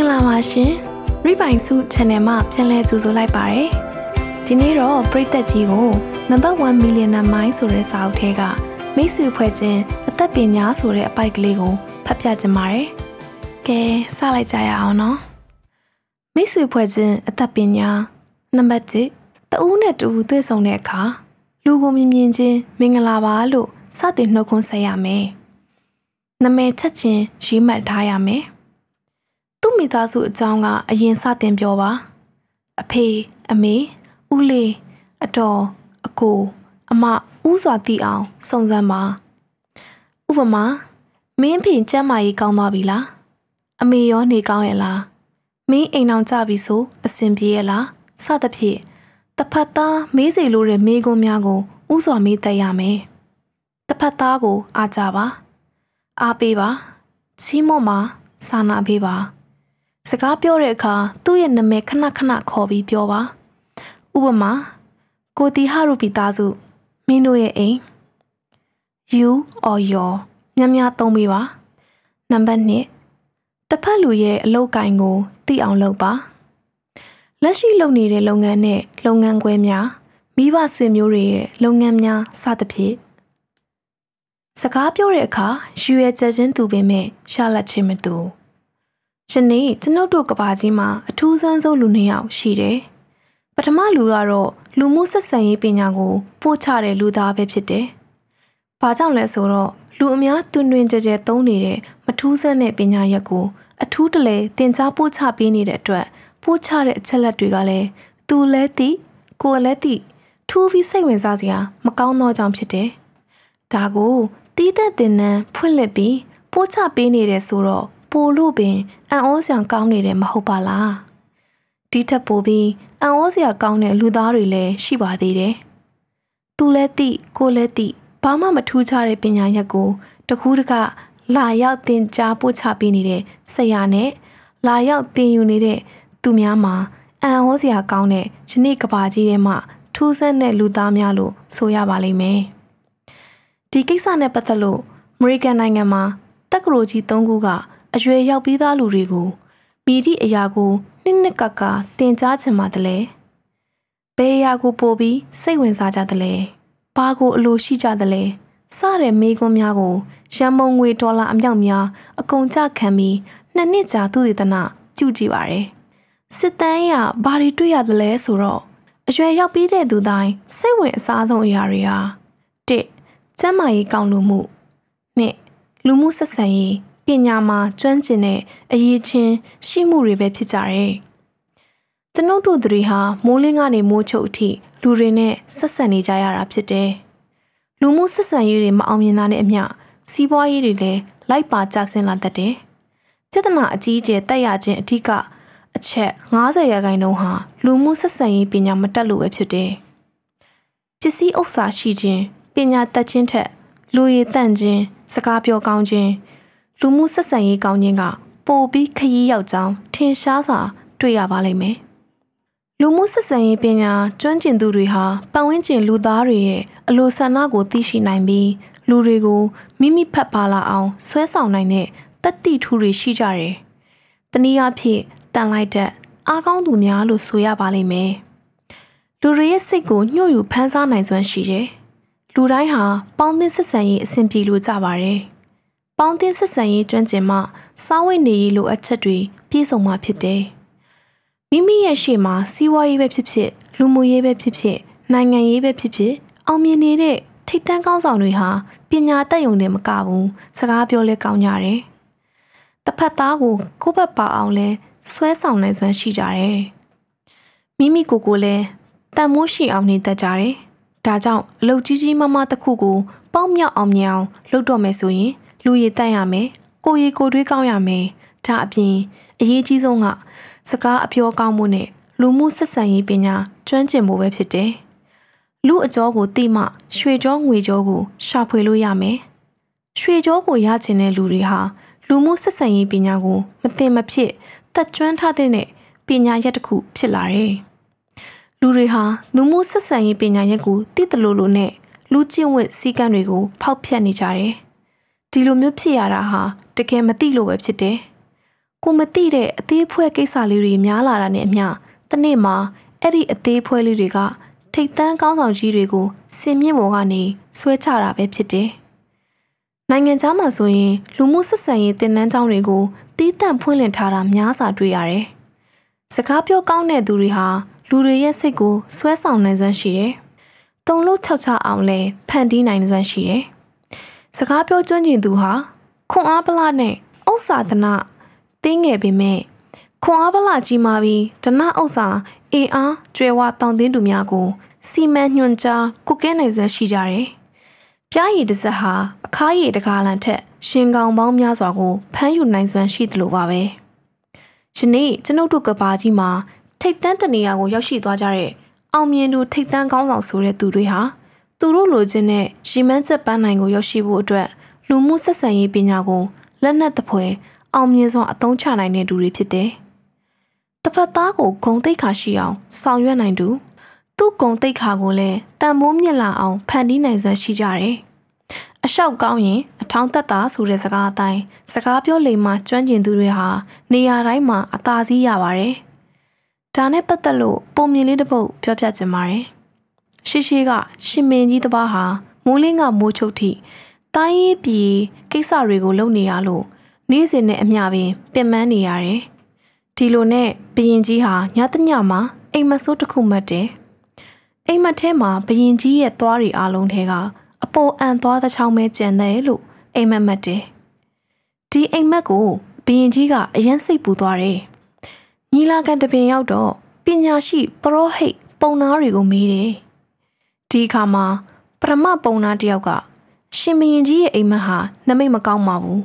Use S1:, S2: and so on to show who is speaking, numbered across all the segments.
S1: င်္ဂလာပါရှင်ရိပိုင်စု channel မှာပြန်လည်ကြိုဆိုလိုက်ပါတယ်ဒီနေ့တော့ပရိသတ်ကြီးကို number 1 millionaire mind ဆိုတဲ့စာအုပ်ထဲကမိတ်ဆွေဖွဲ့ခြင်းအသက်ပညာဆိုတဲ့အပိုက်ကလေးကိုဖတ်ပြခြင်းပါတယ်ကဲစလိုက်ကြရအောင်နော်မိတ်ဆွေဖွဲ့ခြင်းအသက်ပညာနံပါတ်1တဦးနဲ့တူတွေ့ဆုံတဲ့အခါလူကိုမြင်မြင်ချင်းမင်္ဂလာပါလို့စတင်နှုတ်ခွန်းဆက်ရမယ်နမဲချက်ချင်းရေးမှတ်ထားရမယ် သူ့မိသားစုအကြောင်းကအရင်စတင်ပြောပါအဖေအမေဦးလေးအတော်အကိုအမဦးစွာတည်အောင်စုံစမ်းပါဥပမာမင်းဖေကျမ်းမာရေးကောင်းသွားပြီလားအမေရောနေကောင်းရဲ့လားမင်းအိမ်အောင်ကြပြီဆိုအဆင်ပြေရဲ့လားစသဖြင့်တဖတ်သားမေးစီလိုတဲ့မိကုံးများကိုဥစွာမေးတတ်ရမယ်တဖတ်သားကိုအားကြပါအားပေးပါချီးမွမ်းပါစာနာပေးပါ စကားပြောတဲ့အခါသူ့ရဲ့နာမည်ခဏခဏခေါ်ပြီးပြောပါဥပမာကိုတီဟာရူပီသားစုမင်းတို့ရဲ့အိမ် you or your များများသုံးပေးပါနံပါတ်1တစ်ဖက်လူရဲ့အလုပ်ကိုင်ကိုသိအောင်လုပ်ပါလက်ရှိလုပ်နေတဲ့လုပ်ငန်းနဲ့လုပ်ငန်းခွဲများမိဘဆွေမျိုးတွေရဲ့လုပ်ငန်းများစသဖြင့်စကားပြောတဲ့အခါရွရွချက်ချင်းသူပင်မဲ့ရှာလက်ချင်းမတူ ယနေ့ကျွန်ုပ်တို့ကဘာကြီးမှာအထူးဆန်းဆုံးလူနှစ်ယောက်ရှိတယ်ပထမလူကတော့လူမှုဆက်ဆံရေးပညာကိုပို့ချတဲ့လူသားပဲဖြစ်တယ်။ဘာကြောင့်လဲဆိုတော့လူအများတွင်တွင်ကြဲကြဲသုံးနေတဲ့မထူးဆန်းတဲ့ပညာရက်ကိုအထူးတလဲတင် जा ပို့ချပေးနေတဲ့အတွက်ပို့ချတဲ့အချက်လက်တွေကလည်းသူလည်းသိကိုယ်လည်းသိထူးပြီးစိတ်ဝင်စားစရာမကောင်းသောကြောင့်ဖြစ်တယ်။ဒါကိုတီးတဲ့တင်နန်းဖွင့်လှစ်ပြီးပို့ချပေးနေတယ်ဆိုတော့ ပိုလို့ပင်အံ့ဩစရာကောင်းနေတယ်မဟုတ်ပါလား။ဒီထက်ပိုပြီးအံ့ဩစရာကောင်းတဲ့လူသားတွေလည်းရှိပါသေးတယ်။သူလည်းသိကိုလည်းသိဘာမှမထူးခြားတဲ့ပညာရက်ကိုတကူးတကလာရောက်သင်ကြားပို့ချပေးနေတဲ့ဆရာနဲ့လာရောက်သင်ယူနေတဲ့သူများမှာအံ့ဩစရာကောင်းတဲ့ယနေ့ကဘာကြီးထဲမှာထူးဆန်းတဲ့လူသားများလို့ဆိုရပါလိမ့်မယ်။ဒီကိစ္စနဲ့ပတ်သက်လို့အမေရိကန်နိုင်ငံမှာတက္ကသိုလ်ကြီး၃ခုက အရွယ်ရောက်ပြီးသားလူတွေကိုမိသည့်အရာကိုနှစ်နှစ်ကကတင်ကြားချင်ပါတယ်လေ။ဘယ်အရာကိုပို့ပြီးစိတ်ဝင်စားကြတယ်လဲ။ဘာကိုအလိုရှိကြတယ်လဲ။စတဲ့မိကွန်းများကိုရန်မုံငွေဒေါ်လာအမြောက်များအကုန်ကြခံပြီးနှစ်နှစ်ကြာသူတည်တနာပြုကြည့်ပါရယ်။စစ်တမ်းရဘာတွေတွေ့ရတယ်လဲဆိုတော့အရွယ်ရောက်ပြီးတဲ့သူတိုင်းစိတ်ဝင်အစားဆုံးအရာတွေဟာ၁ကျန်းမာရေးကောင်းလို့မှု၂လူမှုဆက်ဆံရေးပ ညာမှာကျွမ်းကျင်တဲ့အရေးချင်းရှိမှုတွေပဲဖြစ်ကြတယ်။ကျွန်ုပ်တို့တွေဟာမိုးလင်းကနေမိုးချုပ်အထိလူတွေနဲ့ဆက်ဆံနေကြရတာဖြစ်တယ်။လူမှုဆက်ဆံရေးတွေမအောင်မြင်တာနဲ့အမျှစီးပွားရေးတွေလည်းလိုက်ပါကျဆင်းလာတတ်တယ်။ပြဿနာအကြီးအကျယ်တက်ရခြင်းအထူးကအချက်90ရာခိုင်နှုန်းဟာလူမှုဆက်ဆံရေးပညာမတက်လို့ပဲဖြစ်တယ်။ပစ္စည်းဥစ္စာရှိခြင်းပညာတတ်ခြင်းထက်လူရည်တန့်ခြင်းစကားပြောကောင်းခြင်း လူမှုဆက်ဆံရေးကောင်းခြင်းကပိုပြီးခရီးရောက်ကြောင်းထင်ရှားစွာတွေ့ရပါလိမ့်မယ်။လူမှုဆက်ဆံရေးပညာကျွမ်းကျင်သူတွေဟာပတ်ဝန်းကျင်လူသားတွေရဲ့အလိုဆန္ဒကိုသိရှိနိုင်ပြီးလူတွေကိုမိမိဖက်ပါလာအောင်ဆွဲဆောင်နိုင်တဲ့တတိထူတွေရှိကြတယ်။တနည်းအားဖြင့်တန်လိုက်တဲ့အားကောင်းသူများလို့ဆိုရပါလိမ့်မယ်။လူတွေရဲ့စိတ်ကိုညှို့ယူဖမ်းဆားနိုင်စွမ်းရှိတယ်။လူတိုင်းဟာပေါင်းသင်းဆက်ဆံရေးအဆင်ပြေလို့ကြပါတယ်။ ပေါင်းတင်ဆက်ဆံရေးကျွမ်းကျင်မှစားဝတ်နေရေးလိုအပ်ချက်တွေပြည့်စုံမှဖြစ်တယ်။မိမိရဲ့ရှေ့မှာစီးပွားရေးပဲဖြစ်ဖြစ်လူမှုရေးပဲဖြစ်ဖြစ်နိုင်ငံရေးပဲဖြစ်ဖြစ်အောင်မြင်နေတဲ့ထိတ်တန်းကောင်းဆောင်တွေဟာပညာတတ်ရုံနဲ့မကဘူးစကားပြောလဲကောင်းကြတယ်။တစ်ဖက်သားကိုကိုယ့်ဘက်ပါအောင်လဲဆွဲဆောင်နိုင်စွမ်းရှိကြတယ်။မိမိကိုယ်ကိုလည်းတန်မိုးရှိအောင်နေတတ်ကြတယ်။ဒါကြောင့်အလုပ်ကြီးကြီးမားမားတစ်ခုကိုပေါက်မြောက်အောင်မြင်အောင်လုပ်တော့မယ်ဆိုရင် လူရည်တတ်ရမယ်ကိုရီကိုတွေးကောင်းရမယ်ဒါအပြင်အရေးကြီးဆုံးကစကားအပြောကောင်းမှုနဲ့လူမှုဆက်ဆံရေးပညာကျွမ်းကျင်မှုပဲဖြစ်တယ်လူအကျော်ကိုတိမှရွှေကြောငွေကြောကိုရှာဖွေလို့ရမယ်ရွှေကြောကိုရချင်တဲ့လူတွေဟာလူမှုဆက်ဆံရေးပညာကိုမတင်မဖြစ်တက်ကျွမ်းထားတဲ့ပညာရက်တစ်ခုဖြစ်လာတယ်လူတွေဟာလူမှုဆက်ဆံရေးပညာရက်ကိုတည်တလို့လို့နဲ့လူကျင့်ဝတ်စည်းကမ်းတွေကိုဖောက်ဖျက်နေကြတယ် ဒီလိုမျိုးဖြစ်ရတာဟာတကယ်မသိလို့ပဲဖြစ်တယ်ကိုမသိတဲ့အသေးဖွဲကိစ္စလေးတွေများလာတာနဲ့အမျှတနေ့မှာအဲ့ဒီအသေးဖွဲလေးတွေကထိတ်တန်းကောင်းဆောင်ကြီးတွေကိုစင်မြင့်ပေါ်ကနေဆွဲချတာပဲဖြစ်တယ်။နိုင်ငံခြားမှာဆိုရင်လူမှုဆက်ဆံရေးတင်နန်းကျောင်းတွေကိုတီးတန့်ဖွင့်လှစ်ထားတာများစွာတွေ့ရတယ်။စကားပြောကောင်းတဲ့သူတွေဟာလူတွေရဲ့စိတ်ကိုဆွဲဆောင်နိုင်စွမ်းရှိတယ်။တုံလို့၆ချအောင်လဲဖန်တီးနိုင်စွမ်းရှိတယ်။ စကားပြောကျွမ်းကျင်သူဟာခွန်အားပလနဲ့ဥစ္စာဒနာတင်းငယ်ပေမဲ့ခွန်အားပလကြီးမာပြီးဒနာဥစ္စာအေအားကျွဲဝတောင်တင်းသူများကိုစီမံညွှန်ကြားကုကဲနိုင်စွမ်းရှိကြတယ်။ပြားရည်တစ်စက်ဟာအခါရည်တကားလန်ထက်ရှင်ကောင်ပေါင်းများစွာကိုဖမ်းယူနိုင်စွမ်းရှိသလိုပါပဲ။ယနေ့ကျွန်ုပ်တို့ကဘာကြီးမှာထိတ်တန်းတနေရာကိုရောက်ရှိသွားကြတဲ့အောင်မြင်သူထိတ်တန်းကောင်းဆောင်ဆိုတဲ့သူတွေဟာ သူတို့လိုချင်တဲ့ရီမန်းချက်ပန်းနိုင်ကိုရောက်ရှိဖို့အတွက်လူမှုဆက်ဆံရေးပညာကိုလက်နက်တပွဲအောင်မြင်စွာအသုံးချနိုင်တဲ့သူတွေဖြစ်တယ်။တစ်ဖက်သားကိုဂုံတိတ်ခါရှိအောင်ဆောင်ရွက်နိုင်သူသူ့ဂုံတိတ်ခါကိုလည်းတန်မိုးမြင့်လာအောင်ဖန်တီးနိုင်စွမ်းရှိကြတယ်။အလျှောက်ကောင်းရင်အထောင်းသက်တာဆိုတဲ့စကားအတိုင်းစကားပြောလိမ္မာကျွမ်းကျင်သူတွေဟာနေရာတိုင်းမှာအသာစီးရပါတယ်။ဒါနဲ့ပတ်သက်လို့ပုံမြင်လေးတစ်ပုဒ်ပြောပြချင်ပါတယ်။ ရှိရှိကရှင်မင်းကြီးတစ်ပါးဟာမိုးလင်းကမိုးချုပ်ထိတိုင်းရေးပြည်ကိစ္စတွေကိုလုပ်နေရလို့နေ့စဉ်နဲ့အမျှပင်ပင်ပန်းနေရတယ်။ဒီလိုနဲ့ဘရင်ကြီးဟာညတညမှာအိမ်မဆိုးတစ်ခုမှတ်တယ်။အိမ်မက်ထဲမှာဘရင်ကြီးရဲ့သွားတွေအားလုံးထဲကအပေါ်အန်သွားတဲ့ချောင်းပဲကျန်တယ်လို့အိမ်မက်မှတ်တယ်။ဒီအိမ်မက်ကိုဘရင်ကြီးကအယမ်းစိတ်ပူသွားတယ်။ညီလာခံတပင်ရောက်တော့ပညာရှိပရောဟိတ်ပုံနာတွေကိုမေးတယ်။ ဒီအခါမှာပရမပုံနာတယောက်ကရှင်မရင်ကြီးရဲ့အိမ်မက်ဟာနမိတ်မကောင်းပါဘူး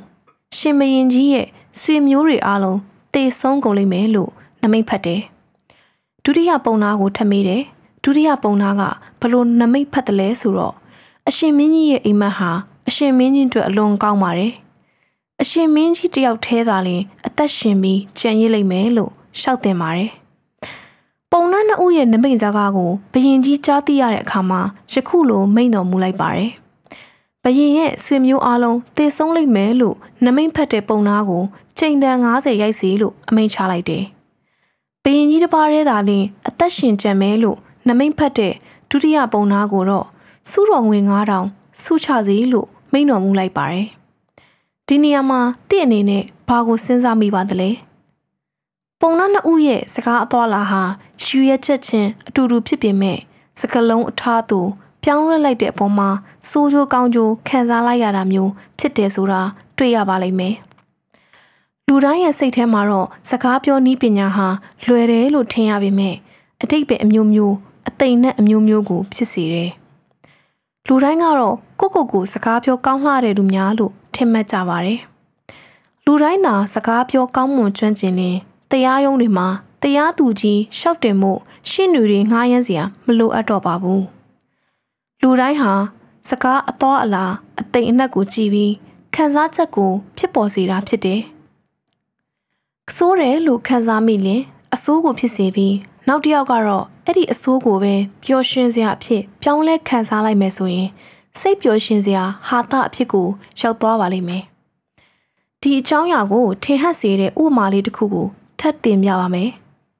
S1: ရှင်မရင်ကြီးရဲ့ဆွေမျိုးတွေအားလုံးတေဆုံးကုန်လိမ့်မယ်လို့နမိတ်ဖတ်တယ်ဒုတိယပုံနာကိုထပ်မေးတယ်ဒုတိယပုံနာကဘလို့နမိတ်ဖတ်တယ်လဲဆိုတော့အရှင်မင်းကြီးရဲ့အိမ်မက်ဟာအရှင်မင်းကြီးအတွက်အလွန်ကောင်းပါတယ်အရှင်မင်းကြီးတယောက်ထဲသာလျှင်အသက်ရှင်ပြီးကြံ့ရည်လိမ့်မယ်လို့ရှောက်တင်ပါတယ် ပုံနှနှစ်ဦးရဲ့နမိတ်စကားကိုဘယင်ကြီးကြားသိရတဲ့အခါမှာယခုလိုမိန့်တော်မူလိုက်ပါတယ်။ဘရင်ရဲ့ဆွေမျိုးအားလုံးတည်ဆုံးလိမ့်မယ်လို့နမိတ်ဖတ်တဲ့ပုံနာကိုချိန်တန်90ရိုက်စီလို့အမိန့်ချလိုက်တယ်။ဘရင်ကြီးတစ်ပါးရဲသာလင်းအသက်ရှင်ကြံမဲလို့နမိတ်ဖတ်တဲ့ဒုတိယပုံနာကိုတော့စုတော်ငွေ9000စုချစီလို့မိန့်တော်မူလိုက်ပါတယ်။ဒီနေရာမှာတင့်အနေနဲ့ဘာကိုစဉ်းစားမိပါသလဲ။ ပုံနာနှစ်ဦးရဲ့စကားအသွာလာဟာရှူရဲချက်ချင်းအတူတူဖြစ်ပေမဲ့စကလုံးအထားသူပြောင်းလဲလိုက်တဲ့အပေါ်မှာစိုးကြိုးကောင်းကြိုးခံစားလိုက်ရတာမျိုးဖြစ်တယ်ဆိုတာတွေ့ရပါလိမ့်မယ်။လူတိုင်းရဲ့စိတ်ထဲမှာတော့စကားပြောနည်းပညာဟာလွယ်တယ်လို့ထင်ရပေမဲ့အတိတ်ပဲအမျိုးမျိုးအသိနဲ့အမျိုးမျိုးကိုဖြစ်စေတယ်။လူတိုင်းကတော့ကိုကိုကိုစကားပြောကောင်းလှတဲ့လူများလို့ထင်မှတ်ကြပါတယ်။လူတိုင်းသာစကားပြောကောင်းမွန်ကျွမ်းကျင်ရင် တရားရုံးတွေမှာတရားသူကြီးရှောက်တင်မှုရှင်းနူတွေငှားရမ်းစရာမလိုအပ်တော့ပါဘူး။လူတိုင်းဟာစကားအတော်အလားအတိမ်အနက်ကိုကြည့်ပြီးခံစားချက်ကို ဖြစ်ပေါ်စေတာဖြစ်တယ်။ဆိုးတယ်လို့ခံစားမိရင်အဆိုးကိုဖြစ်စေပြီးနောက်တစ်ယောက်ကတော့အဲ့ဒီအဆိုးကိုပဲပျော်ရွှင်စရာအဖြစ်ပြောင်းလဲခံစားလိုက်မယ်ဆိုရင်စိတ်ပျော်ရွှင်စရာဟာတာအဖြစ်ကိုရောက်သွားပါလိမ့်မယ်။ဒီအကြောင်းအရာကိုထင်ဟပ်စေတဲ့ဥပမာလေးတစ်ခုကို ထပ်တင်ပြပါမယ်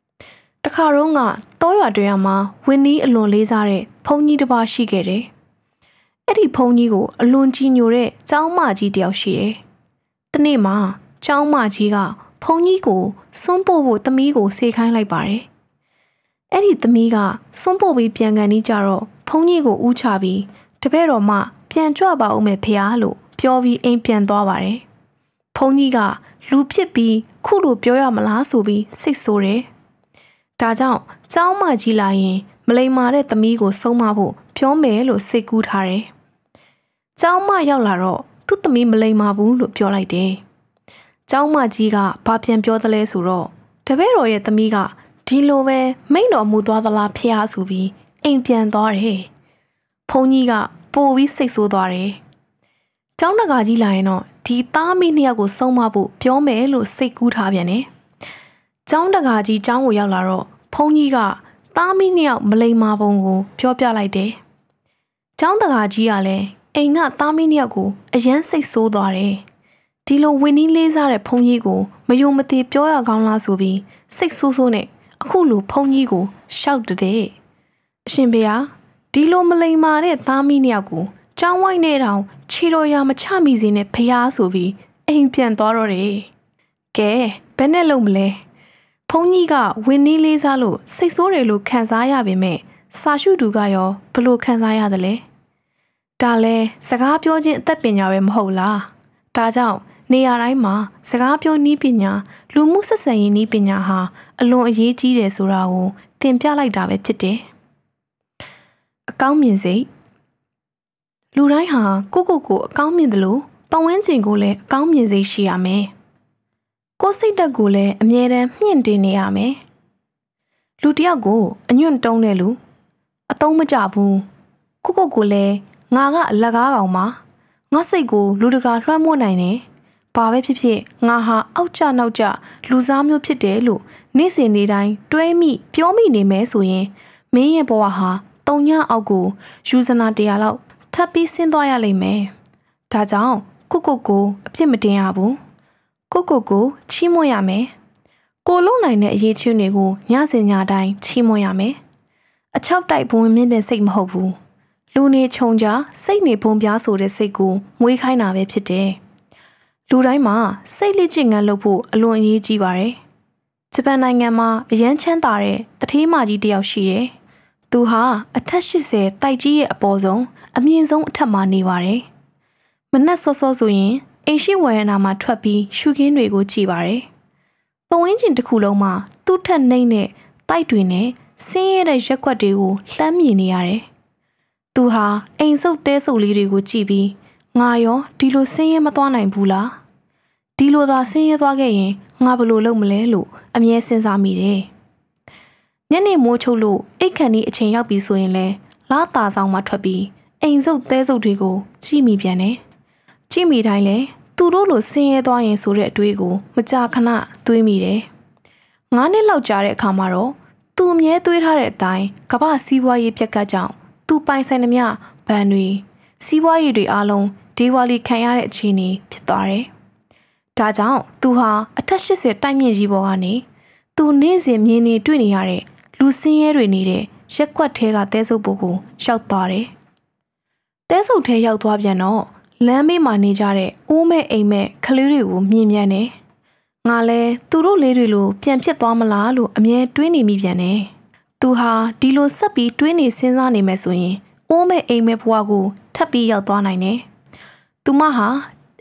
S1: ။တခါတော့ကတောရွာတွင်မှာဝင်းနီးအလွန်လေးစားတဲ့ဘုန်းကြီးတစ်ပါးရှိခဲ့တယ်။အဲ့ဒီဘုန်းကြီးကိုအလွန်ကြီးညိုတဲ့ကျောင်းမကြီးတယောက်ရှိတယ်။တနေ့မှာကျောင်းမကြီးကဘုန်းကြီးကိုစွန့်ပို့ဖို့သမီးကိုဆေးခိုင်းလိုက်ပါတယ်။အဲ့ဒီသမီးကစွန့်ပို့ပြီးပြန်ကန်နေကြတော့ဘုန်းကြီးကိုဦးချပြီးတပည့်တော်မှပြန်ကြွပါဦးမယ်ဖေဟာလို့ပြောပြီးအိမ်ပြန်သွားပါတယ်။ဘုန်းကြီးက လူဖြစ်ပြီးခုလိုပြောရမလားဆိုပြီးစိတ်ဆိုးတယ်။ဒါကြောင့်ကျောင်းမကြီးလာရင် မလိမ္မာတဲ့သမီးကိုဆုံးမဖို့ပြောမယ်လို့စိတ်ကူးထားတယ်။ကျောင်းမရောက်လာတော့သူ့သမီးမလိမ္မာဘူးလို့ပြောလိုက်တယ်။ကျောင်းမကြီးကဘာပြန်ပြောသလဲဆိုတော့တပည့်တော်ရဲ့သမီးကဒီလိုပဲမိန့်တော်မူသွားသလားဖះဆိုပြီးအိမ်ပြန်သွားတယ်။ဖုန်ကြီးကပိုပြီးစိတ်ဆိုးသွားတယ်။ကျောင်းတကာကြီးလာရင်တော့ ဒီသားမိနှစ်ယောက်ကိုဆုံးမဖို့ပြောမယ်လို့စိတ်ကူးထားပြန်တယ်။ကျောင်းတကာကြီးကျောင်းကိုရောက်လာတော့ဖုန်ကြီးကသားမီးနှစ်ယောက်မလိမ္မာပုံကိုပြောပြလိုက်တယ်။ကျောင်းတကာကြီးကလည်းအိမ်ကသားမီးနှစ်ယောက်ကိုအယမ်းစိတ်ဆိုးသွားတယ်။ဒီလိုဝင်းနီးလေးစားတဲ့ဖုန်ကြီးကိုမယုံမသိပြောရကောင်းလားဆိုပြီးစိတ်ဆိုးဆိုးနဲ့အခုလိုဖုန်ကြီးကိုရှောက်တဲ့အရှင်ဘုရားဒီလိုမလိမ္မာတဲ့သားမီးနှစ်ယောက်ကိုကျောင်းဝိုင်းနဲ့တောင် ခြေတော်ရာမချမိစေနဲ့ဖျားဆိုပြီးအိမ်ပြန်သွားတော့တယ်။ကဲဘယ်နဲ့လုံးမလဲ။ဖုန်ကြီးကဝင်းနီးလေးစားလို့စိတ်ဆိုးတယ်လို့ခံစားရပေမဲ့စာရှုသူကရောဘလို့ခံစားရသလဲ။ဒါလဲစကားပြောခြင်းအသက်ပညာပဲမဟုတ်လား။ဒါကြောင့်နေရာတိုင်းမှာစကားပြောနည်းပညာလူမှုဆက်ဆံရေးနည်းပညာဟာအလွန်အရေးကြီးတယ်ဆိုတာကိုသင်ပြလိုက်တာပဲဖြစ်တယ်။အကောင်းမြင်စိတ် လူတိုင်းဟာကိုကိုကိုအကောင်းမြင်တယ်လို့ပတ်ဝန်းကျင်ကိုလည်းအကောင်းမြင်စိတ်ရှိရမယ်။ကိုယ်စိတ်တက်ကိုလည်းအမြဲတမ်းမြင့်တင်နေရမယ်။လူတယောက်ကိုအညွန့်တုံးတဲ့လူအတုံးမကြဘူး။ကိုကိုကိုလည်းငါကအလကားကောင်ပါငါစိတ်ကိုလူတကာလွှမ်းမိုးနိုင်တယ်။ဘာပဲဖြစ်ဖြစ်ငါဟာအောက်ကျနောက်ကျလူစားမျိုးဖြစ်တယ်လို့နေ့စဉ်နေ့တိုင်းတွေးမိပြောမိနေမဲဆိုရင်မင်းရဲ့ဘဝဟာတုံညအောက်ကိုယူဇနာတရားလောက် ထပ်ပြီးဆင်းသွားရလိမ့်မယ်။ဒါကြောင့်ကိုကိုကိုအပြစ်မတင်ရဘူး။ကိုကိုကိုချီးမွမ်းရမယ်။ကိုလုံးနိုင်တဲ့အရေးချင်းတွေကိုညစဉ်ညတိုင်းချီးမွမ်းရမယ်။အချောက်တိုက်ဘုံမြင့်တဲ့စိတ်မဟုတ်ဘူး။လူနေခြုံကြစိတ်နေဘုံပြားဆိုတဲ့စိတ်ကိုမွေးခိုင်းတာပဲဖြစ်တယ်။လူတိုင်းမှာစိတ်လက်ကျင့်ငန်းလုပ်ဖို့အလွန်အရေးကြီးပါတယ်။ဂျပန်နိုင်ငံမှာအရန်ချမ်းသာတဲ့တထေးမကြီးတယောက်ရှိတယ်။ သူဟာအထက်80တိုက်ကြီးရဲ့အပေါ်ဆုံးအမြင့်ဆုံးအထက်မှာနေပါတယ်။မနက်စောစောဆိုရင်အိမ်ရှိဝရဏမှာထွက်ပြီးရှုခင်းတွေကိုကြည့်ပါတယ်။ပဝင်းကျင်တစ်ခုလုံးမှာသူ့ထက်နှိမ့်တဲ့တိုက်တွေနဲ့ဆင်းရဲတဲ့ရက်ွက်တွေကိုလှမ်းမြင်နေရတယ်။သူဟာအိမ်စုပ်တဲစုပ်လေးတွေကိုကြည့်ပြီးငါရောဒီလိုဆင်းရဲမသွားနိုင်ဘူးလားဒီလိုသာဆင်းရဲသွားခဲ့ရင်ငါဘယ်လိုလုပ်မလဲလို့အမြဲစဉ်းစားမိတယ် ညနေမိုးချုပ်လို့အိတ်ခန့်ဒီအချိန်ရောက်ပြီဆိုရင်လဲလားတာဆောင်မှထွက်ပြီးအိမ်စုပ်သဲစုပ်တွေကိုကြည့်မိပြန်တယ်ကြည့်မိတိုင်းလဲသူတို့လိုဆင်းရဲသွားရင်ဆိုတဲ့အတွေးကိုမကြာခဏတွေးမိတယ်ငါးနှစ်လောက်ကြာတဲ့အခါမှာတော့သူအမြဲတွေးထားတဲ့အတိုင်းကမ္ဘာစီးပွားရေးပြက်ကတ်ကြောင့်သူပိုင်ဆိုင်သမျှဘဏ်တွေစီးပွားရေးတွေအားလုံးဒီဝါလီခံရတဲ့အခြေအနေဖြစ်သွားတယ်။ဒါကြောင့်သူဟာအထက်80တိုက်မြင့်ကြီးပေါ်ကနေသူနေ့စဉ်မြင်နေတွေ့နေရတဲ့ လူစင်းရဲတွေနေတဲ့ရက်ကွက်ထဲကတဲဆုပ်ဖို့ကိုရှောက်သွားတယ်။တဲဆုပ်ထဲရောက်သွားပြန်တော့လမ်းမေးမှာနေကြတဲ့အိုးမဲ့အိမ်မဲ့ကလေးတွေကိုမြင်မြန်တယ်။ငါလဲသူတို့လေးတွေလိုပြန်ဖြစ်သွားမလားလို့အမြဲတွေးနေမိပြန်တယ်။သူဟာဒီလိုဆက်ပြီးတွေးနေစဉ်းစားနေမယ်ဆိုရင်အိုးမဲ့အိမ်မဲ့ဘဝကိုထပ်ပြီးရောက်သွားနိုင်တယ်။သူမဟာ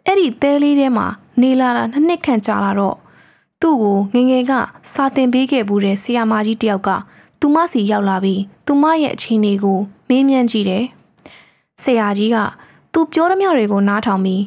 S1: အဲ့ဒီသဲလေးထဲမှာနေလာတာနှစ်နှစ်ခန့်ကြာလာတော့ သူ့ကိုငငယ်ကစာတင်ပေးခဲ့ဘူးတဲ့ဆရာမကြီးတယောက်ကသူမစီရောက်လာပြီးသူမရဲ့အခြေအနေကိုမေးမြန်းကြည့်တယ်။ဆရာကြီးကသူပြောရမြတွေကိုနားထောင်ပြီး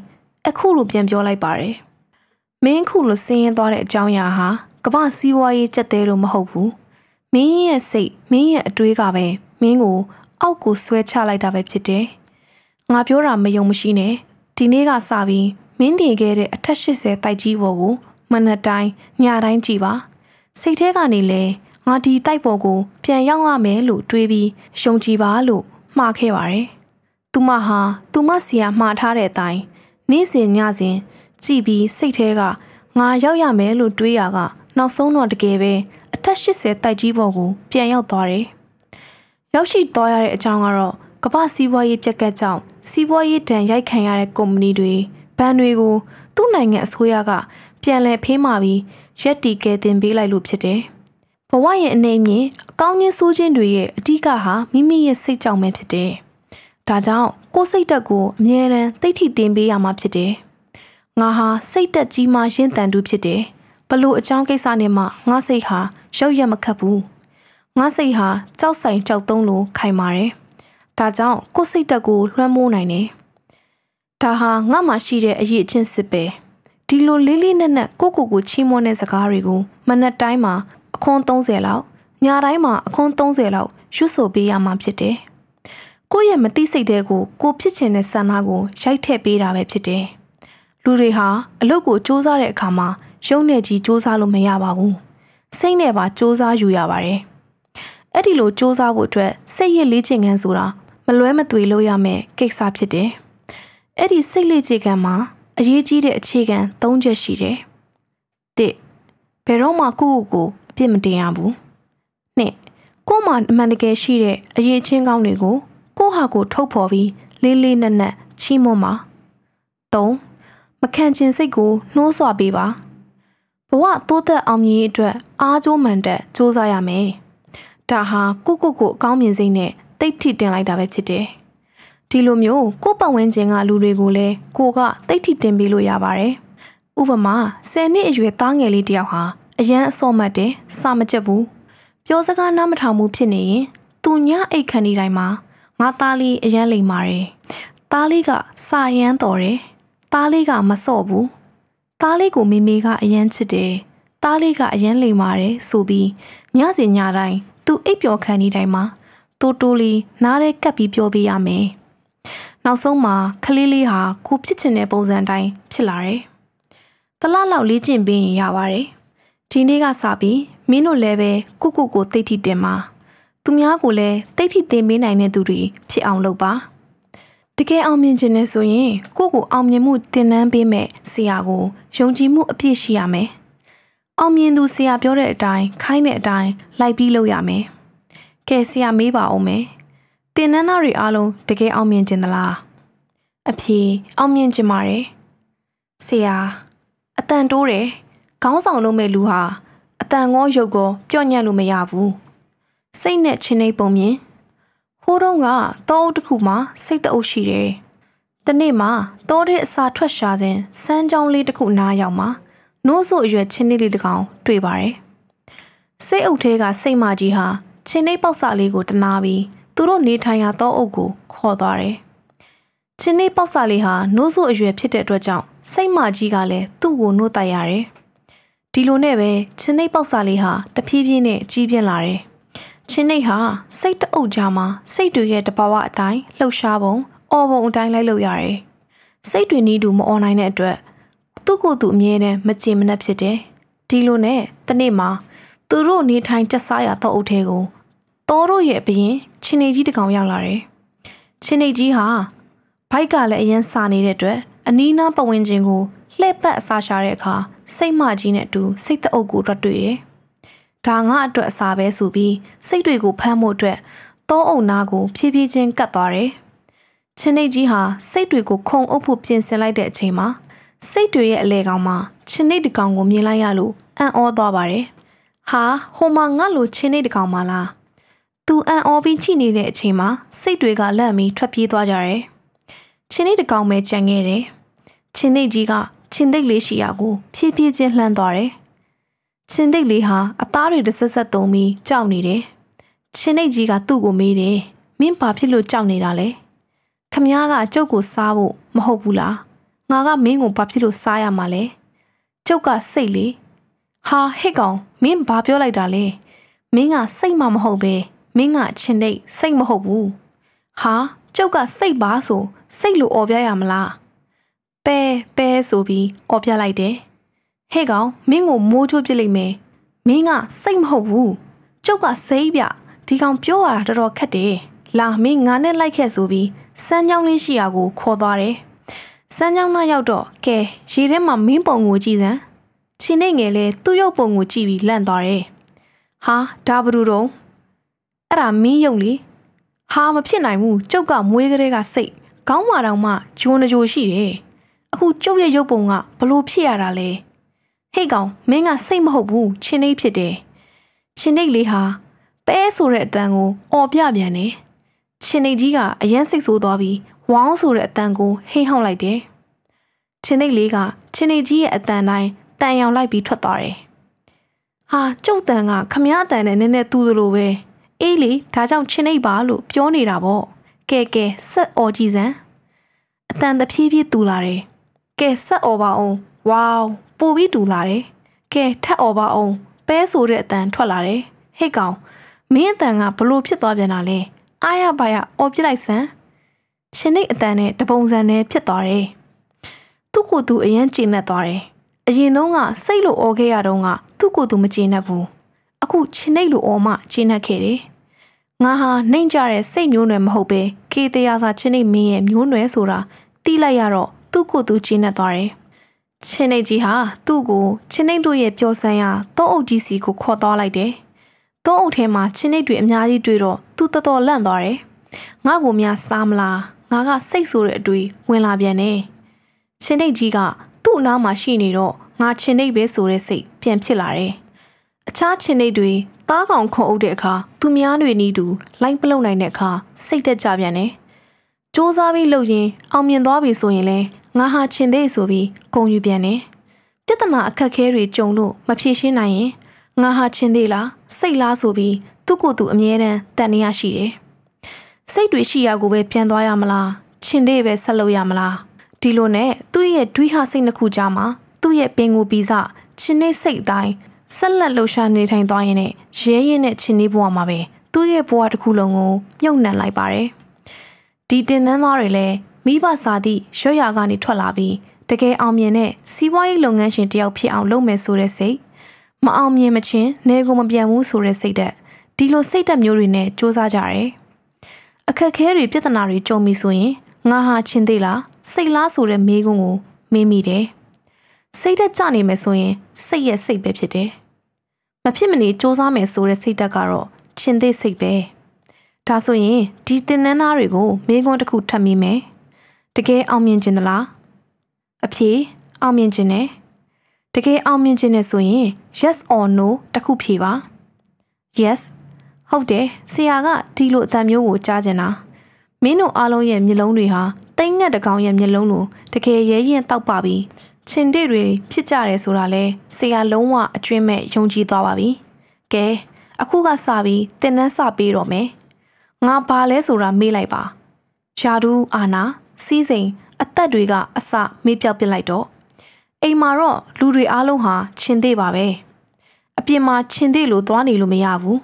S1: အခုလိုပြန်ပြောလိုက်ပါတယ်။မင်းခုလိုဆင်းရဲသွားတဲ့အကြောင်းအရာဟာကမ္ဘာစီးပွားရေးကျက်သေးလို့မဟုတ်ဘူး။မင်းရဲ့စိတ်မင်းရဲ့အတွေးကပဲမင်းကိုအောက်ကိုဆွဲချလိုက်တာပဲဖြစ်တယ်။ငါပြောတာမယုံမရှိနဲ့ဒီနေ့ကစပြီးမင်းတင်ခဲ့တဲ့အထက်80တိုက်ကြီးပေါ်ကို မနက်တိုင်းညတိုင်းကြည်ပါစိတ်ထဲကနေလဲငါဒီတိုက်ပေါ်ကို ပြန်ရောက်ရမယ်လို့တွေးပြီးယုံကြည်ပါလို့မှားခဲ့ပါတယ်။သူမဟာသူမစီယာမှားထားတဲ့အတိုင်းနေ့စဉ်ညစဉ်ကြည်ပြီးစိတ်ထဲကငါရောက်ရမယ်လို့တွေးရကနောက်ဆုံးတော့တကယ်ပဲအထက်80တိုက်ကြီးပေါ်ကိုပြန်ရောက်သွားတယ်။ရောက်ရှိသွားရတဲ့အကြောင်းကတော့ကမ္ဘာစီးပွားရေးပြက်ကတ်ကြောင့်စီးပွားရေးဒဏ်ရိုက်ခံရတဲ့ကုမ္ပဏီတွေဘဏ်တွေကိုသူ့နိုင်ငံအစိုးရက ပြန်လည်ဖေးမာပြီးရက်တီကဲတင်ပေးလိုက်လို့ဖြစ်တယ်။ဘဝရဲ့အနေမြင့်အကောင်းကြီးဆိုးခြင်းတွေရဲ့အဓိကဟာမိမိရဲ့စိတ်ကြောင့်ပဲဖြစ်တယ်။ဒါကြောင့်ကိုယ်စိတ်တက်ကိုအမြဲတမ်းသိထိတင်ပေးရမှာဖြစ်တယ်။ငါဟာစိတ်တက်ကြီးမှရင့်တန်သူဖြစ်တယ်။ဘလို့အကြောင်းကိစ္စနဲ့မှငါစိတ်ဟာရောက်ရမခတ်ဘူး။ငါစိတ်ဟာကြောက်ဆိုင်ကြောက်သုံးလို့ခိုင်ပါတယ်။ဒါကြောင့်ကိုယ်စိတ်တက်ကိုလွှမ်းမိုးနိုင်တယ်။ဒါဟာငါမှရှိတဲ့အရေးအချင်းစစ်ပဲ။ ဒီလိုလေးလေးနက်နက်ကိုကိုကိုချီးမွမ်းတဲ့စကားတွေကိုမနက်တိုင်းမှာအခွန်30လောက်ညတိုင်းမှာအခွန်30လောက်ရွတ်ဆိုပေးရမှာဖြစ်တယ်။ကိုယ့်ရဲ့မသိစိတ်တဲ့ကိုကိုဖြစ်ချင်တဲ့ဆန္ဒကိုရိုက်ထည့်ပေးတာပဲဖြစ်တယ်။လူတွေဟာအလုပ်ကိုစူးစမ်းတဲ့အခါမှာရုံနဲ့ကြီးစူးစမ်းလို့မရပါဘူး။စိတ်နဲ့ပါစူးစမ်းယူရပါတယ်။အဲ့ဒီလိုစူးစမ်းဖို့အတွက်စိတ်ရည်လေးချင်ငန်းဆိုတာမလွဲမသွေလို့ရမယ်ကိစ္စဖြစ်တယ်။အဲ့ဒီစိတ်လေ့ကျင့်ခန်းမှာ အရေးကြီးတဲ့အခြေခံ၃ချက်ရှိတယ်။၁ဘယ်တော့မှကိုယ့်ကိုယ်အပြစ်မတင်ရဘူး။၂ကိုယ်မှာအမှန်တကယ်ရှိတဲ့အရေးချင်းကောင်းတွေကိုကိုယ့်ဟာကိုယ်ထုတ်ဖော်ပြီးလေးလေးနက်နက်ချီးမွမ်းပါ။၃မခံချင်စိတ်ကိုနှိုးဆွပေးပါ။ဘဝတိုးတက်အောင်မြင်ရေးအတွက်အားကြိုးမှန်တဲ့စူးစမ်းရမယ်။ဒါဟာကိုကိုကိုအကောင်းမြင်စိတ်နဲ့တိတ်ထိတင်လိုက်တာပဲဖြစ်တယ်။ ဒီလိုမျိုးကိုပတ်ဝန်းကျင်ကလူတွေကိုလည်းကိုကတိတ်ထိတင်ပေးလို့ရပါတယ်။ဥပမာ10နှစ်အရွယ်သားငယ်လေးတယောက်ဟာအရန်အစော့မှတ်တယ်စာမကြက်ဘူး။ပြောစကားနားမထောင်မှုဖြစ်နေရင်သူညအိတ်ခဏဒီတိုင်းမှာငါသားလေးအရန်လိမ်ပါတယ်။သားလေးကစာရမ်းတော်တယ်။သားလေးကမစော့ဘူး။သားလေးကိုမိမိကအရန်ချစ်တယ်။သားလေးကအရန်လိမ်ပါတယ်ဆိုပြီးညစီညတိုင်းသူအိပ်ပျော်ခံနေတိုင်းမှာတိုးတိုးလေးနားရဲကပ်ပြီးပြောပေးရမယ်။ နောက်ဆုံးမှာခလေးလေးဟာကိုဖြစ်ချင်တဲ့ပုံစံတိုင်းဖြစ်လာတယ်။တလားလောက်လေးကျင့်ပေးရင်ရပါတယ်။ဒီနေ့ကစပြီးမင်းတို့လည်းပဲကုကုကိုတိတ်ထိတင်မှာသူများကိုလည်းတိတ်ထိတင်ပေးနိုင်တဲ့သူတွေဖြစ်အောင်လုပ်ပါ။တကယ်အောင်မြင်ခြင်းနဲ့ဆိုရင်ကိုကိုအောင်မြင်မှုတင်နန်းပေးမဲ့ဆရာကိုယုံကြည်မှုအပြည့်ရှိရမယ်။အောင်မြင်သူဆရာပြောတဲ့အတိုင်းခိုင်းတဲ့အတိုင်းလိုက်ပြီးလုပ်ရမယ်။ကဲဆရာမေးပါအောင်မယ်။ တင်နန်းသားတွေအားလုံးတကယ်အောင်မြင်ခြင်းသလား။အဖြေအောင်မြင်ခြင်းပါတယ်။ဆရာအတန်တိုးတယ်။ခေါင်းဆောင်လုံးမဲ့လူဟာအတန်ငေါရုပ်ကောပြော့ညံ့လို့မရဘူး။စိတ်နဲ့ချင်းနေပုံမြင်ဟိုးတော့ကတောအုပ်တစ်ခုမှာစိတ်တအုပ်ရှိတယ်။တနေ့မှာတောတဲ့အစာထွက်ရှာစဉ်စမ်းကြောင်းလေးတစ်ခုနားရောက်မှာနိုးစို့အရွယ်ချင်းလေးလေးတစ်ကောင်တွေ့ပါတယ်။စိတ်အုပ်ထဲကစိတ်မကြီးဟာချင်းနှိပ်ပေါက်စာလေးကိုတနာပြီး သူတို့နေထိုင်ရာတောအုပ်ကိုခေါ်သွားတယ်။ချင်းနှိပ်ပေါက်စာလေးဟာနိုးစုအရွယ်ဖြစ်တဲ့အတွက်ကြောင့်စိတ်မကြီးကလည်းသူ့ကိုနှုတ်တိုက်ရတယ်။ဒီလိုနဲ့ပဲချင်းနှိပ်ပေါက်စာလေးဟာတဖြည်းဖြည်းနဲ့ကြီးပြင်းလာတယ်။ချင်းနှိပ်ဟာစိတ်တအုပ်ကြားမှာစိတ်တွေရဲ့တဘာဝအတိုင်းလှုပ်ရှားပုံအော်ပုံအတိုင်းလိုက်လို့ရတယ်။စိတ်တွေနီးတူမအော်နိုင်တဲ့အတွက်သူ့ကိုယ်သူအမြဲတမ်းမကြင်မနှက်ဖြစ်တယ်။ဒီလိုနဲ့တနေ့မှာသူတို့နေထိုင်ကျဆားရတော့အုပ်ထဲကို တောတို့ရဲ့ဘရင်ချင်းနေကြီးတကောင်ရောက်လာတယ်။ချင်းနေကြီးဟာဘိုက်ကလည်းအရင်စာနေတဲ့အတွက်အနီးနားပဝင်းချင်းကိုလှည့်ပတ်အစာရှာတဲ့အခါစိတ်မကြီးနဲ့အတူစိတ်တအုပ်ကိုတွေ့တွေ့တယ်။ဒါငါအတွက်အစာပဲဆိုပြီးစိတ်တွေကိုဖမ်းဖို့အတွက်တောအုပ်နာကိုဖြည်းဖြည်းချင်းကတ်သွားတယ်။ချင်းနေကြီးဟာစိတ်တွေကိုခုံအုပ်ဖို့ပြင်ဆင်လိုက်တဲ့အချိန်မှာစိတ်တွေရဲ့အလဲကောင်မှာချင်းနေတကောင်ကိုမြင်လိုက်ရလို့အံ့ဩသွားပါတယ်။ဟာဟိုမှာငါ့လိုချင်းနေတကောင်မလား သူအံ့ဩပြီးကြည့်နေတဲ့အချိန်မှာစိတ်တွေကလန့်ပြီးထွက်ပြေးသွားကြတယ်။ချင်းလေးတကောင်ပဲကြံခဲ့တယ်။ချင်းသိကြီးကချင်းသိလေးရှိရာကိုဖြည်းဖြည်းချင်းလှမ်းသွားတယ်။ချင်းသိလေးဟာအသားတွေတဆက်ဆက်သုံးပြီးကြောက်နေတယ်။ချင်းသိကြီးကသူ့ကိုမေးတယ်။မင်းဘာဖြစ်လို့ကြောက်နေတာလဲ။ခမ ्या ကကျုပ်ကိုစားဖို့မဟုတ်ဘူးလား။ငါကမင်းကိုဘာဖြစ်လို့စားရမှာလဲ။ကျုပ်ကစိတ်လေ။ဟာဟစ်ကောင်မင်းဘာပြောလိုက်တာလဲ။မင်းကစိတ်မှမဟုတ်ပဲ။ မင်းကချင်းနေစိတ်မဟုတ်ဘူးဟာကျုပ်ကစိတ်ပါဆိုစိတ်လိုអော်ပြရမလားပဲပဲဆိုပြီးអော်ပြလိုက်တယ်ဟဲ့ကောင်မင်းကိုမိုးချိုးပြစ်လိုက်မယ်မင်းကစိတ်မဟုတ်ဘူးကျုပ်ကစိတ်ပြဒီကောင်ပြောရတာတော်တော်ခက်တယ်လာမင်းငါနဲ့လိုက်ခဲ့ဆိုပြီးစမ်းကြောင်းလေးရှိရာကိုခေါ်သွားတယ်စမ်းကြောင်းသားရောက်တော့ကဲရေထဲမှာမင်းပုံကိုကြည့်စမ်းချင်းနေငယ်လဲသူ့ရုပ်ပုံကိုကြည့်ပြီးလန့်သွားတယ်ဟာဒါဘလူတော့ အဲ့ဒါမင်းယုံလေဟာမဖြစ်နိုင်ဘူးကျုပ်ကမွေးကလေးကစိတ်ခေါင်းမာတောင်မှဂျွန်းကြိုရှိတယ်အခုကျုပ်ရဲ့ရုပ်ပုံကဘလို့ဖြစ်ရတာလဲဟေ့ကောင်မင်းကစိတ်မဟုတ်ဘူးချင်းနေဖြစ်တယ်ချင်းနေလေးဟာပဲဆိုတဲ့အတန်ကိုអော်ပြပြန်တယ်ချင်းနေကြီးကအရန်စိတ်ဆိုးသွားပြီးဝေါင်းဆိုတဲ့အတန်ကိုဟိမ့်ဟောင်းလိုက်တယ်ချင်းနေလေးကချင်းနေကြီးရဲ့အတန်တိုင်းတန်ရောင်လိုက်ပြီးထွက်သွားတယ်ဟာကျုပ်တန်ကခမည်းအတန်နဲ့နည်းနည်းတူးသလိုပဲ အေးလေဒါကြောင့်ချင်းိတ်ပါလို့ပြောနေတာပေါ့ကဲကဲဆက်အော်ကြည့်စမ်းအတန်တဖြည်းဖြည်းတူလာတယ်ကဲဆက်အော်ပါအောင်ဝေါပူပြီးတူလာတယ်ကဲထက်အော်ပါအောင်ပဲဆိုတဲ့အတန်ထွက်လာတယ်ဟိတ်ကောင်မင်းအတန်ကဘလို့ဖြစ်သွားပြန်တာလဲအာရပါရအော်ပြစ်လိုက်စမ်းချင်းိတ်အတန်နဲ့တပုံစံနဲ့ဖြစ်သွားတယ်သူ့ကိုယ်သူအရင်ကျဉ်တ်သွားတယ်အရင်တော့ကစိတ်လို့အော်ခဲ့ရတော့ကသူ့ကိုယ်သူမကျဉ်တ်ဘူး အခုချင်းနှိတ်လိုအော်မှချင်းနှက်ခဲ့တယ်။ငါဟာနှိမ်ကြတဲ့စိတ်မျိုးနွယ်မဟုတ်ပဲကေတရားစာချင်းနှိတ်မင်းရဲ့မျိုးနွယ်ဆိုတာတီးလိုက်ရတော့သူသူ့ကိုယ်သူကျင်းနေသွားတယ်။ချင်းနေကြီးဟာသူ့ကိုချင်းနေတို့ရဲ့ပျော်ဆန်းရာတောအုပ်ကြီးစီကိုခေါ်သွားလိုက်တယ်။တောအုပ်ထဲမှာချင်းနေတွေအများကြီးတွေ့တော့သူတော်တော်လန့်သွားတယ်။ငါ့ကိုများစားမလားငါကစိတ်ဆိုးတဲ့အတွေ့ဝင်လာပြန်နေ။ချင်းနေကြီးကသူ့အနားမှာရှိနေတော့ငါချင်းနေပဲဆိုတဲ့စိတ်ပြန်ဖြစ်လာတယ်။ အခြားချင်းနေတွေသားကောင်ခုံအုပ်တဲ့အခါသူများတွေနီးတူလိုက်ပလုံနိုင်တဲ့အခါစိတ်တက်ကြပြန်တယ်။စ조사ပြီးလုပ်ရင်အောင်မြင်သွားပြီဆိုရင်လဲငါဟာချင်သေးဆိုပြီးဂုံယူပြန်တယ်။ပြဿနာအခက်ခဲတွေကြုံလို့မဖြေရှင်းနိုင်ရင်ငါဟာချင်သေးလားစိတ်လားဆိုပြီးသူ့ကိုယ်သူအမြဲတမ်းတန်နေရရှိတယ်။စိတ်တွေရှိရကိုပဲပြန်သွားရမလားချင်သေးပဲဆက်လုပ်ရမလားဒီလိုနဲ့သူ့ရဲ့တွေးဟာစိတ်နှစ်ခုကြားမှာသူ့ရဲ့ပင်ကိုပြီးစချင်နေစိတ်တိုင်း ဆက်လက်လှူရှာနေထိုင်သွားရင်ရဲရဲနဲ့ချင်နေဘဝမှာပဲသူ့ရဲ့ဘဝတစ်ခုလုံးကိုမြုပ်နှံလိုက်ပါတယ်ဒီတင်နန်းသားတွေလည်းမိဘစာသည့်ရွှေရကနေထွက်လာပြီးတကယ်အောင်မြင်တဲ့စီးပွားရေးလုပ်ငန်းရှင်တယောက်ဖြစ်အောင်လုပ်မယ်ဆိုတဲ့စိတ်မအောင်မြင်မချင်းနေကိုမပြန်ဘူးဆိုတဲ့စိတ်သက်ဒီလိုစိတ်သက်မျိုးတွေနဲ့စ조사ကြတယ်အခက်ခဲတွေပြဿနာတွေကြုံပြီဆိုရင်ငါဟာချင်းသေးလားစိတ်လားဆိုတဲ့မေးခွန်းကိုမေးမိတယ် စိတ်သက်ကြနေမယ်ဆိုရင်စိတ်ရဲ့စိတ်ပဲဖြစ်တယ်မဖြစ်မနေစ조사မယ်ဆိုတဲ့စိတ်သက်ကတော့ချင်းသေးစိတ်ပဲဒါဆိုရင်ဒီတင်နန်းသားတွေကိုမေးခွန်းတစ်ခုထပ်မိမယ်တကယ်အောင်မြင်ခြင်းသလားအဖြေအောင်မြင်ခြင်းနဲ့တကယ်အောင်မြင်ခြင်းနဲ့ဆိုရင် yes or no တစ်ခုဖြေပါ yes ဟုတ်တယ်ဆရာကဒီလိုအတန်မျိုးကိုကြားကျင်တာမင်းတို့အားလုံးရဲ့မျက်လုံးတွေဟာတိမ်ငက်တကောင်ရဲ့မျက်လုံးလိုတကယ်ရဲရင်တောက်ပါပြီ ချင်တဲ့တွေဖြစ်ကြတယ်ဆိုတာလဲဆရာလုံးဝအကျွင့်မဲ့ယုံကြည်သွားပါပြီကဲအခုကစပြီးတင်နန်းစပေးတော့မယ်ငါဘာလဲဆိုတာမေးလိုက်ပါယာဒူးအာနာစီးစိမ်အသက်တွေကအစမေးပြောက်ပစ်လိုက်တော့အိမ်မှာတော့လူတွေအားလုံးဟာခြင်သေးပါပဲအပြင်မှာခြင်သေးလို့သွားနေလို့မရဘူး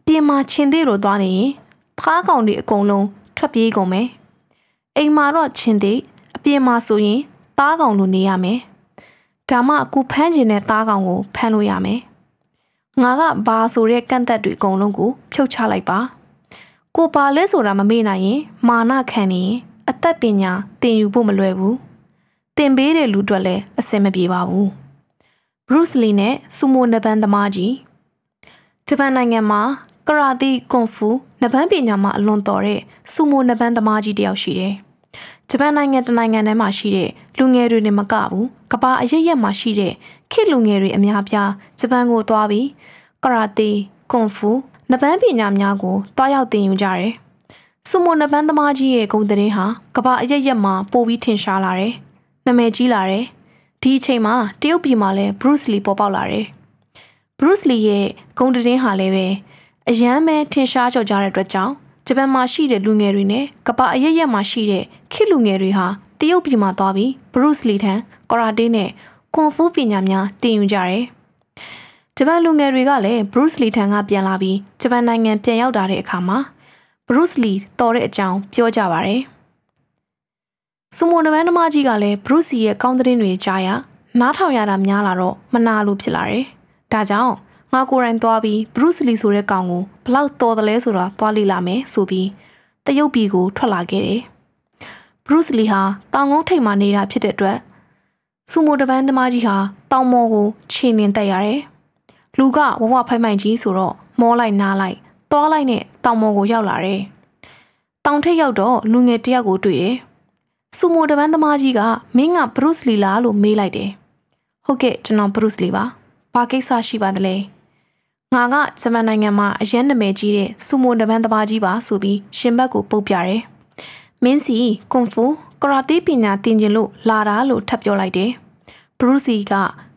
S1: အပြင်မှာခြင်သေးလို့သွားနေရင်သားကောင်တွေအကုန်လုံးထွက်ပြေးကုန်မယ်အိမ်မှာတော့ခြင်သေးအပြင်မှာဆိုရင် သားကောင်လိုနေရမယ်ဒါမှအခုဖမ်းကျင်တဲ့သားကောင်ကိုဖမ်းလို့ရမယ်ငါကဘာဆိုတဲ့ကန့်သက်တွေအကုန်လုံးကိုဖြုတ်ချလိုက်ပါကိုပါလဲဆိုတာမမေ့နိုင်ရင် မာနခံနေရင်အသက်ပညာတင်ယူဖို့မလွယ်ဘူးတင်ပေးတဲ့လူတွေလည်းအဆင်မပြေပါဘူးဘရုစ်လီနဲ့ဆူမိုနဘန်သမားကြီးဂျပန်နိုင်ငံမှာကရာတီကွန်ဖူနဘန်ပညာမှာအလွန်တော်တဲ့ဆူမိုနဘန်သမားကြီးတယောက်ရှိတယ်ဂျပန်နိုင်ငံတနိုင်ငံထဲမှာရှိတဲ့ လူငယ်တွေနဲ့မကဘူးကဘာအရရက်မှာရှိတဲ့ခေတ်လူငယ်တွေအများပြားဂျပန်ကိုသွားပြီးကရာတီကွန်ဖူနပန်းပညာများကိုတွားရောက်သင်ယူကြတယ်။စုမိုနပန်းသမားကြီးရဲ့ဂုံသတင်းဟာကမ္ဘာအရရက်မှာပိုပြီးထင်ရှားလာတယ်။နာမည်ကြီးလာတယ်။ဒီအချိန်မှာတရုတ်ပြည်မှာလည်း Bruce Lee ပေါ်ပေါက်လာတယ်။ Bruce Lee ရဲ့ဂုံသတင်းဟာလည်းပဲအရန်ပဲထင်ရှားကြော်ကြတဲ့အတွက်ကြောင့်ဂျပန်မှာရှိတဲ့လူငယ်တွေနဲ့ကမ္ဘာအရရက်မှာရှိတဲ့ခေတ်လူငယ်တွေဟာ တရုတ်ပြည်မှာသွားပြီး Bruce Lee ထံကရာတေးနဲ့ကွန်ဖူးပညာများတင်ယူကြတယ်။ဂျပန်လူငယ်တွေကလည်း Bruce Lee ထံကပြန်လာပြီးဂျပန်နိုင်ငံပြန်ရောက်လာတဲ့အခါမှာ Bruce Lee တော်တဲ့အကြောင်းပြောကြပါဗျ။စမွန်နမန်နမကြီးကလည်း Bruce Lee ရဲ့ကောင်းတဲ့တွေကြားရနားထောင်ရတာများလာတော့မနာလို့ဖြစ်လာတယ်။ဒါကြောင့်ငါကိုယ်တိုင်သွားပြီး Bruce Lee ဆိုတဲ့ကောင်ကိုဘလောက်တော်တယ်လဲဆိုတာသွားလေ့လာမယ်ဆိုပြီးတရုတ်ပြည်ကိုထွက်လာခဲ့တယ်။ Bruce Lee ဟာတောင်ကုန်းထိပ်မှာနေတာဖြစ်တဲ့အတွက်စူမိုတပန်းသမားကြီးဟာတောင်မော်ကိုခြေနှင်တက်ရတယ်။လူကဝဝဖိုင်မိုင်ကြီးဆိုတော့မောလိုက်နားလိုက်သွားလိုက်နဲ့တောင်မော်ကိုရောက်လာတယ်။တောင်ထိပ်ရောက်တော့လူငယ်တယောက်ကိုတွေ့တယ်။စူမိုတပန်းသမားကြီးကမင်းကဘရုစ်လီလားလို့မေးလိုက်တယ်။ဟုတ်ကဲ့ကျွန်တော်ဘရုစ်လီပါ။ဘာကိစ္စရှိပါသလဲ။ငါကဂျမန်နိုင်ငံမှာအရန်နာမည်ကြီးတဲ့စူမိုတပန်းသမားကြီးပါဆိုပြီးရှင်ဘက်ကိုပုတ်ပြတယ်။ မင်းစီကွန်ဖူကရာတေးပညာသင်ကျင်လို့လာတာလို့ထပ်ပြောလိုက်တယ်။ဘရုစ်လီက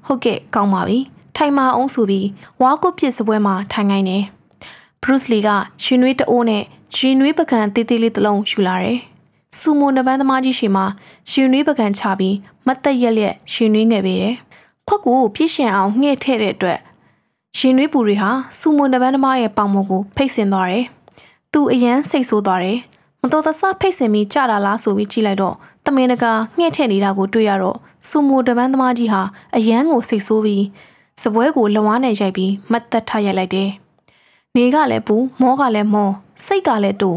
S1: ဟုတ်ကဲ့ကောင်းပါပြီ။ထိုင်မာအောင်ဆိုပြီးဝါကုတ်ပစ်စပွဲမှာထိုင်ခိုင်းတယ်။ဘရုစ်လီကရှင်နွေးတအိုးနဲ့ရှင်နွေးပကံတေးသေးလေးတစ်လုံးယူလာတယ်။စူမိုနဘန်းသမားကြီးရှိမှာရှင်နွေးပကံချပြီးမတ်တက်ရက်လက်ရှင်နွေးငယ်ပေးတယ်။ခွက်ကိုပြည့်ရှင်အောင်ငှဲ့ထည့်တဲ့အတွက်ရှင်နွေးပူတွေဟာစူမိုနဘန်းသမားရဲ့ပေါင်မကိုဖိတ်ဆင်သွားတယ်။သူအရန်စိတ်ဆိုးသွားတယ်။ မတော်တဆဖိတ်ဆင်ပြီးကြတာလားဆိုပြီးကြည့်လိုက်တော့တမင်တကာငှဲ့ထည့်နေတာကိုတွေ့ရတော့စူမိုတပန်းသမားကြီးဟာအရန်ကိုစိတ်ဆိုးပြီးစပွဲကိုလဝါးနဲ့ရိုက်ပြီးမတ်သက်ထရိုက်လိုက်တယ်။နေကလည်းပူမောကလည်းမောစိတ်ကလည်းတူ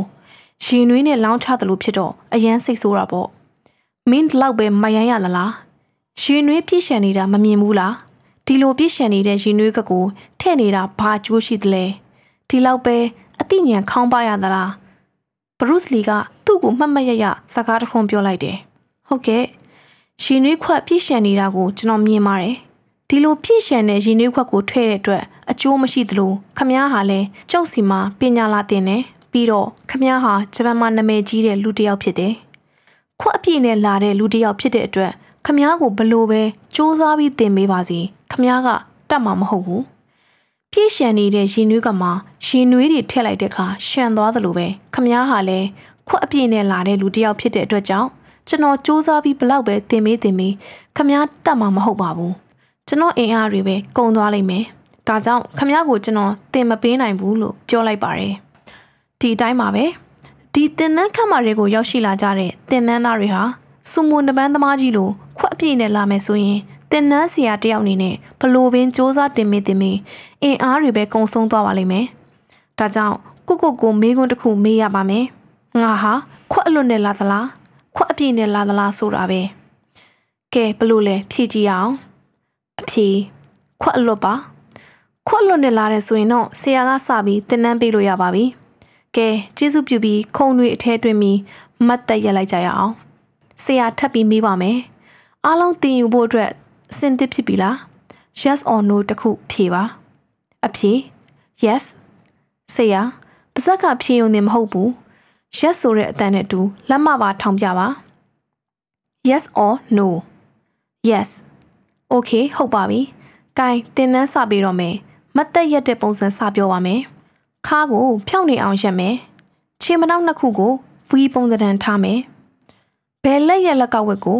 S1: ရှင်နွေးနဲ့လောင်းချသလိုဖြစ်တော့အရန်စိတ်ဆိုးတာပေါ့မင်းဒီလောက်ပဲမယမ်းရသလားရင်နွေးပြည့်ရှံနေတာမမြင်ဘူးလားဒီလိုပြည့်ရှံနေတဲ့ရင်နွေးကကိုထဲ့နေတာဘာကျိုးရှိသလဲဒီလောက်ပဲအသိဉာဏ်ခေါင်းပါရသလား ဘရုစ်လီကသူ့ကိုမှတ်မှတ်ရရစကားတခွန်းပြောလိုက်တယ်ဟုတ်ကဲ့ရင်နွေးခွက်ပြည့်ရှံနေတာကိုကျွန်တော်မြင်ပါတယ်ဒီလိုပြည့်ရှံတဲ့ရင်နွေးခွက်ကိုထွဲတဲ့အတွက်အကျိုးမရှိသလိုခမားဟာလည်းကျုပ်စီမှာပညာလာတင်တယ်ပြီးတော့ခမားဟာဂျပန်မှာနာမည်ကြီးတဲ့လူတစ်ယောက်ဖြစ်တယ်ခွက်အပြည့်နဲ့လာတဲ့လူတစ်ယောက်ဖြစ်တဲ့အတွက်ခမားကိုဘလို့ပဲစူးစမ်းပြီးတင်ပေးပါစီခမားကတတ်မှာမဟုတ်ဘူး ပြည့်ရှံနေတဲ့ရင်နွေးကမှရင်နွေးတွေထည့်လိုက်တဲ့အခါရှံသွားသလိုပဲခမားဟာလည်းခွက်အပြည့်နဲ့လာတဲ့လူတစ်ယောက်ဖြစ်တဲ့အတွက်ကြောင့်ကျွန်တော်စူးစမ်းပြီးဘလောက်ပဲတင်ပေးတင်ပေးခမားတတ်မှာမဟုတ်ပါဘူးကျွန်တော်အင်အားတွေပဲကုန်သွားလိမ့်မယ်ဒါကြောင့်ခမရကိုကျွန်တော်တင်မပေးနိုင်ဘူးလို့ပြောလိုက်ပါတယ်ဒီအတိုင်းပါပဲဒီတင်နန်းခန့်မာတွေကိုရောက်ရှိလာကြတဲ့တင်နန်းသားတွေဟာစူမွန်တပန်းသမားကြီးလိုခွက်အပြည့်နဲ့လာမယ်ဆိုရင် တင်နန်းဆရာတယောက်အနေနဲ့ဘလို့ပင်စ조사တင်မိတင်မိအင်အားတွေပဲကုံဆုံးသွားပါလိမ့်မယ်ဒါကြောင့်ကိုကိုကိုမေးခွန်းတစ်ခုမေးရပါမယ်ငါဟာခွက်အလွတ်နဲ့လာသလားခွက်အပြည့်နဲ့လာသလားဆိုတာပဲကဲဘလို့လဲဖြည့်ကြည့်အောင်အဖြေခွက်အလွတ်ပါခွက်လွတ်နဲ့လာတယ်ဆိုရင်တော့ဆရာကစပြီးတင်နန်းပေးလို့ရပါပြီ။ကဲကျေးဇူးပြုပြီးခုံတွေအထဲတွင်ပြီးမတ်တက်ရက်လိုက်ကြရအောင်။ဆရာထပ်ပြီးမေးပါမယ်။အားလုံးတင်ယူဖို့အတွက် အဆင်သင့်ဖြစ်ပြီလား။ Yes or no တခုဖြေပါ။အဖြေ Yes ဆရာပါဇက်ကဖြေုံနေမဟုတ်ဘူး။ Yes ဆိုတဲ့အတန်နဲ့တူလက်မပါထောင်ပြပါ။ Yes or no Yes Okay ဟုတ်ပါပြီ။ကဲတင်နန်းစပေးတော့မယ်။မတ်တက်ရက်တဲ့ပုံစံစပြောပါမယ်။ခါးကိုဖြောင်းနေအောင်ရက်မယ်။ခြေမနှောက်နှစ်ခုကို V ပုံစံထားမယ်။ဘယ်လက်ရက်လက်ကဝက်ကို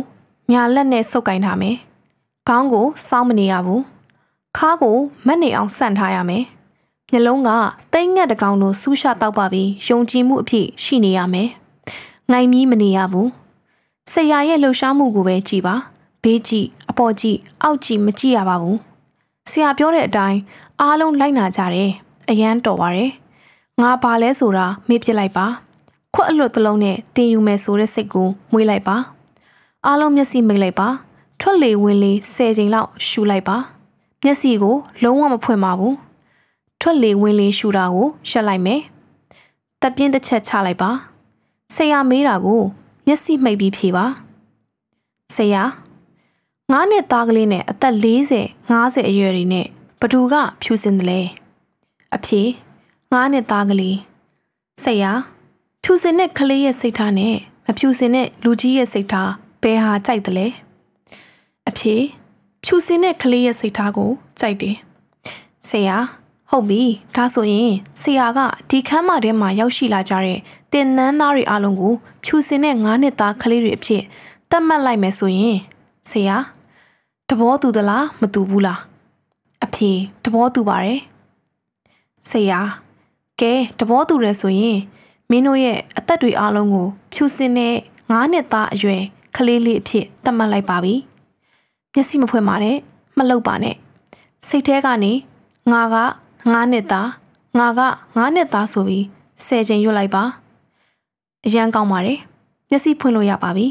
S1: ညာလက်နဲ့ဆုပ်ကင်ထားမယ်။ ခေါင်းကိုစောင်းမနေရဘူး။ခါးကိုမက်နေအောင်ဆန့်ထားရမယ်။မျက်လုံးကတိတ်ငက်တကောင်လိုဆူးရှတောက်ပါပြီးယုံကြည်မှုအဖြစ်ရှိနေရမယ်။ငိုင်မီးမနေရဘူး။ဆရာရဲ့လှူရှားမှုကိုပဲကြည်ပါ။ဘေးကြည့်အပေါ်ကြည့်အောက်ကြည့်မကြည့်ရပါဘူး။ဆရာပြောတဲ့အတိုင်းအားလုံးလိုက်နာကြတယ်အရန်တော်ပါတယ်ငါဘာလဲဆိုတာမေ့ပြစ်လိုက်ပါခွက်အလွတ်တလုံးနဲ့တင်ယူမယ်ဆိုတဲ့စိတ်ကိုမွေးလိုက်ပါအားလုံးမျက်စိမိတ်လိုက်ပါ ထွက်လေဝင်လေ၁၀ချိန်လောက်ရှူလိုက်ပါမျက်စိကို လုံးဝမဖွင့်ပါဘူးထွက်လေဝင်လေရှူတာကိုရှက်လိုက်မယ်တပ်ပြင်းတစ်ချက်ချလိုက်ပါဆရာမေးတာကိုမျက်စိမှိတ်ပြီးဖြေပါဆရာငါးနှစ်သားကလေးနဲ့အသက်40 50အရွယ်တွေနဲ့ဘသူကဖြူစင်တယ်လဲအဖြေငားနဲ့သားကလေးစိတ်ရဖြူစင်တဲ့ကလေးရဲ့စိတ်ထားနဲ့မဖြူစင်တဲ့လူကြီးရဲ့စိတ်ထားဘယ်ဟာကြိုက်တယ်လဲ အဖြေဖြူစင်တဲ့ကလေးရဲ့စိတ်ထားကိုကြိုက်တယ်ဆရာဟုတ်ပြီဒါဆိုရင်ဆရာကဒီခန်းမထဲမှာရောက်ရှိလာကြတဲ့တင်နန်းသားတွေအလုံးကိုဖြူစင်တဲ့ငါးနှစ်သားကလေးတွေအဖြစ်တတ်မှတ်လိုက်မယ်ဆိုရင်ဆရာတဘောတူသလားမတူဘူးလားအဖြေတဘောတူပါတယ်ဆရာကဲတဘောတူတယ်ဆိုရင်မင်းတို့ရဲ့အသက်တွေအားလုံးကိုဖြူစင်တဲ့ငါးနှစ်သားအရွယ်ကလေးလေးအဖြစ်သတ်မှတ်လိုက်ပါပြီ မျက်စိမဖွင့်ပါနဲ့မလှုပ်ပါနဲ့စိတ်ထဲကနေငါကငါးနှစ်သားငါကငါးနှစ်သားဆိုပြီးဆယ်ချိန်ရွတ်လိုက်ပါအရန်ကောင်းပါတယ်မျက်စိဖွင့်လို့ရပါပြီ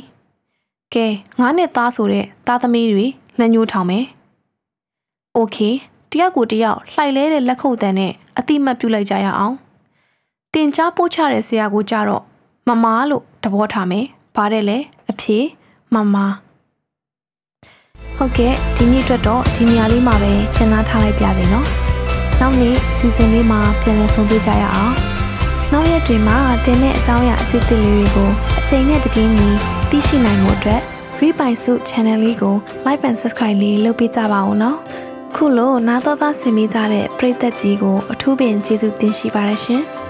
S1: ကဲငါးနှစ်သားဆိုတဲ့သားသမီးတွေလက်ညှိုးထောင်မယ်။ Okay တယောက်ကိုတယောက်လှိုက်လဲတဲ့လက်ခုပ်တန်းနဲ့အတိမတ်ပြုလိုက်ကြရအောင်။တင် जा ပို့ချတဲ့ဆရာကိုကြတော့မမလို့တဘောထားမယ်။ဗါတဲ့လေအဖြေမမ ဟုတ်ကဲ့ဒီနေ့အတွက်တော့ဒီနေရာလေးမှာပဲရှင်းသားထားလိုက်ပြစေနော်။နောက်နေ့စီစဉ်လေးမှာပြန်လည်ဆုံတွေ့ကြရအောင်။နောက်ရက်တွေမှာတင်တဲ့အကြောင်းအရာအသစ်သစ်လေးတွေကိုအချိန်နဲ့တပြေးညီသိရှိနိုင်မှုအတွက် Free by Suit Channel လေးကို Like and Subscribe လေးလုပ်ပေးကြပါဦးနော်။ခုလိုနာတော်သားဆင်မိကြတဲ့ပရိသတ်ကြီးကိုအထူးပင်ကျေးဇူးတင်ရှိပါရရှင်။